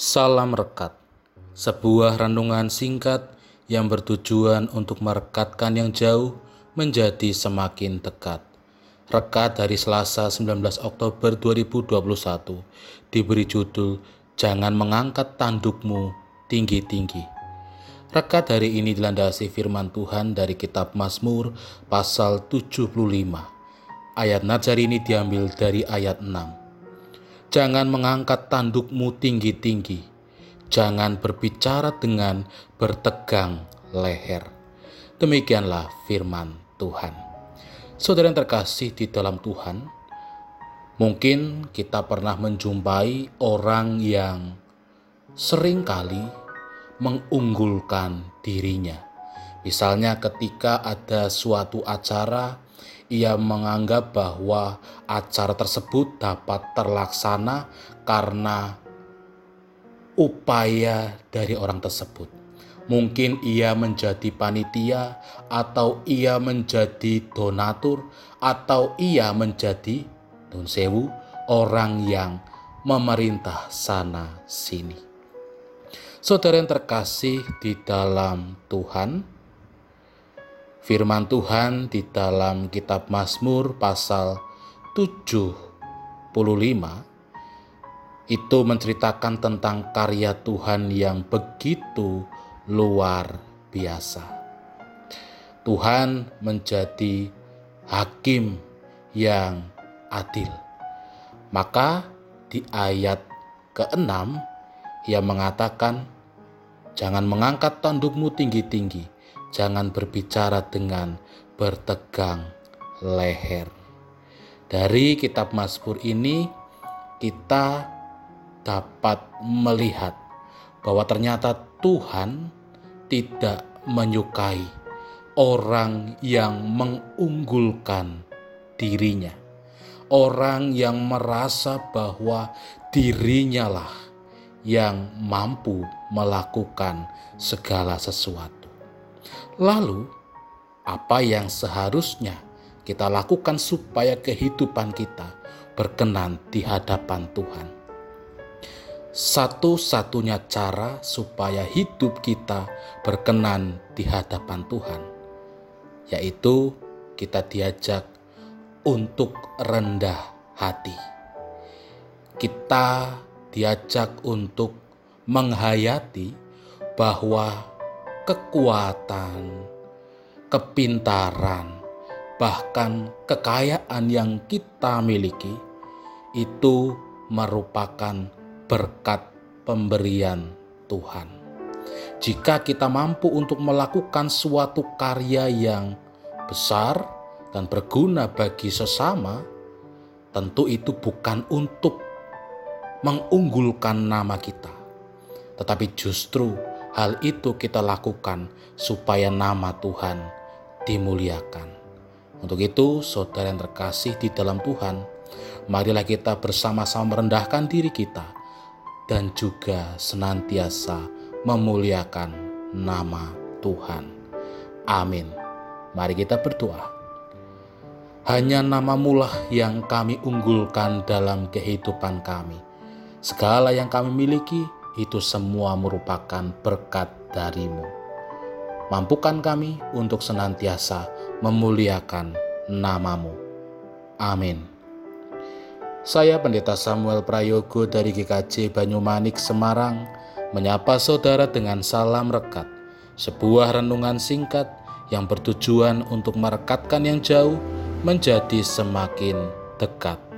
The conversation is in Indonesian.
Salam Rekat, sebuah renungan singkat yang bertujuan untuk merekatkan yang jauh menjadi semakin dekat. Rekat dari Selasa 19 Oktober 2021 diberi judul Jangan Mengangkat Tandukmu Tinggi-Tinggi. Rekat hari ini dilandasi firman Tuhan dari kitab Mazmur pasal 75. Ayat Nazar ini diambil dari ayat 6. Jangan mengangkat tandukmu tinggi-tinggi. Jangan berbicara dengan bertegang leher. Demikianlah firman Tuhan. Saudara yang terkasih di dalam Tuhan, mungkin kita pernah menjumpai orang yang sering kali mengunggulkan dirinya. Misalnya ketika ada suatu acara ia menganggap bahwa acara tersebut dapat terlaksana karena upaya dari orang tersebut. Mungkin ia menjadi panitia, atau ia menjadi donatur, atau ia menjadi don sewu, orang yang memerintah sana sini. Saudara yang terkasih di dalam Tuhan, Firman Tuhan di dalam kitab Mazmur pasal 75 itu menceritakan tentang karya Tuhan yang begitu luar biasa. Tuhan menjadi hakim yang adil. Maka di ayat ke-6 ia mengatakan jangan mengangkat tandukmu tinggi-tinggi jangan berbicara dengan bertegang leher. Dari kitab Mazmur ini kita dapat melihat bahwa ternyata Tuhan tidak menyukai orang yang mengunggulkan dirinya. Orang yang merasa bahwa dirinya lah yang mampu melakukan segala sesuatu. Lalu, apa yang seharusnya kita lakukan supaya kehidupan kita berkenan di hadapan Tuhan? Satu-satunya cara supaya hidup kita berkenan di hadapan Tuhan, yaitu kita diajak untuk rendah hati. Kita diajak untuk menghayati bahwa kekuatan, kepintaran, bahkan kekayaan yang kita miliki itu merupakan berkat pemberian Tuhan. Jika kita mampu untuk melakukan suatu karya yang besar dan berguna bagi sesama, tentu itu bukan untuk mengunggulkan nama kita, tetapi justru Hal itu kita lakukan supaya nama Tuhan dimuliakan. Untuk itu, saudara yang terkasih di dalam Tuhan, marilah kita bersama-sama merendahkan diri kita dan juga senantiasa memuliakan nama Tuhan. Amin. Mari kita berdoa. Hanya namamulah yang kami unggulkan dalam kehidupan kami. Segala yang kami miliki, itu semua merupakan berkat darimu. Mampukan kami untuk senantiasa memuliakan namamu. Amin. Saya Pendeta Samuel Prayogo dari GKJ Banyumanik Semarang menyapa saudara dengan salam rekat, sebuah renungan singkat yang bertujuan untuk merekatkan yang jauh menjadi semakin dekat.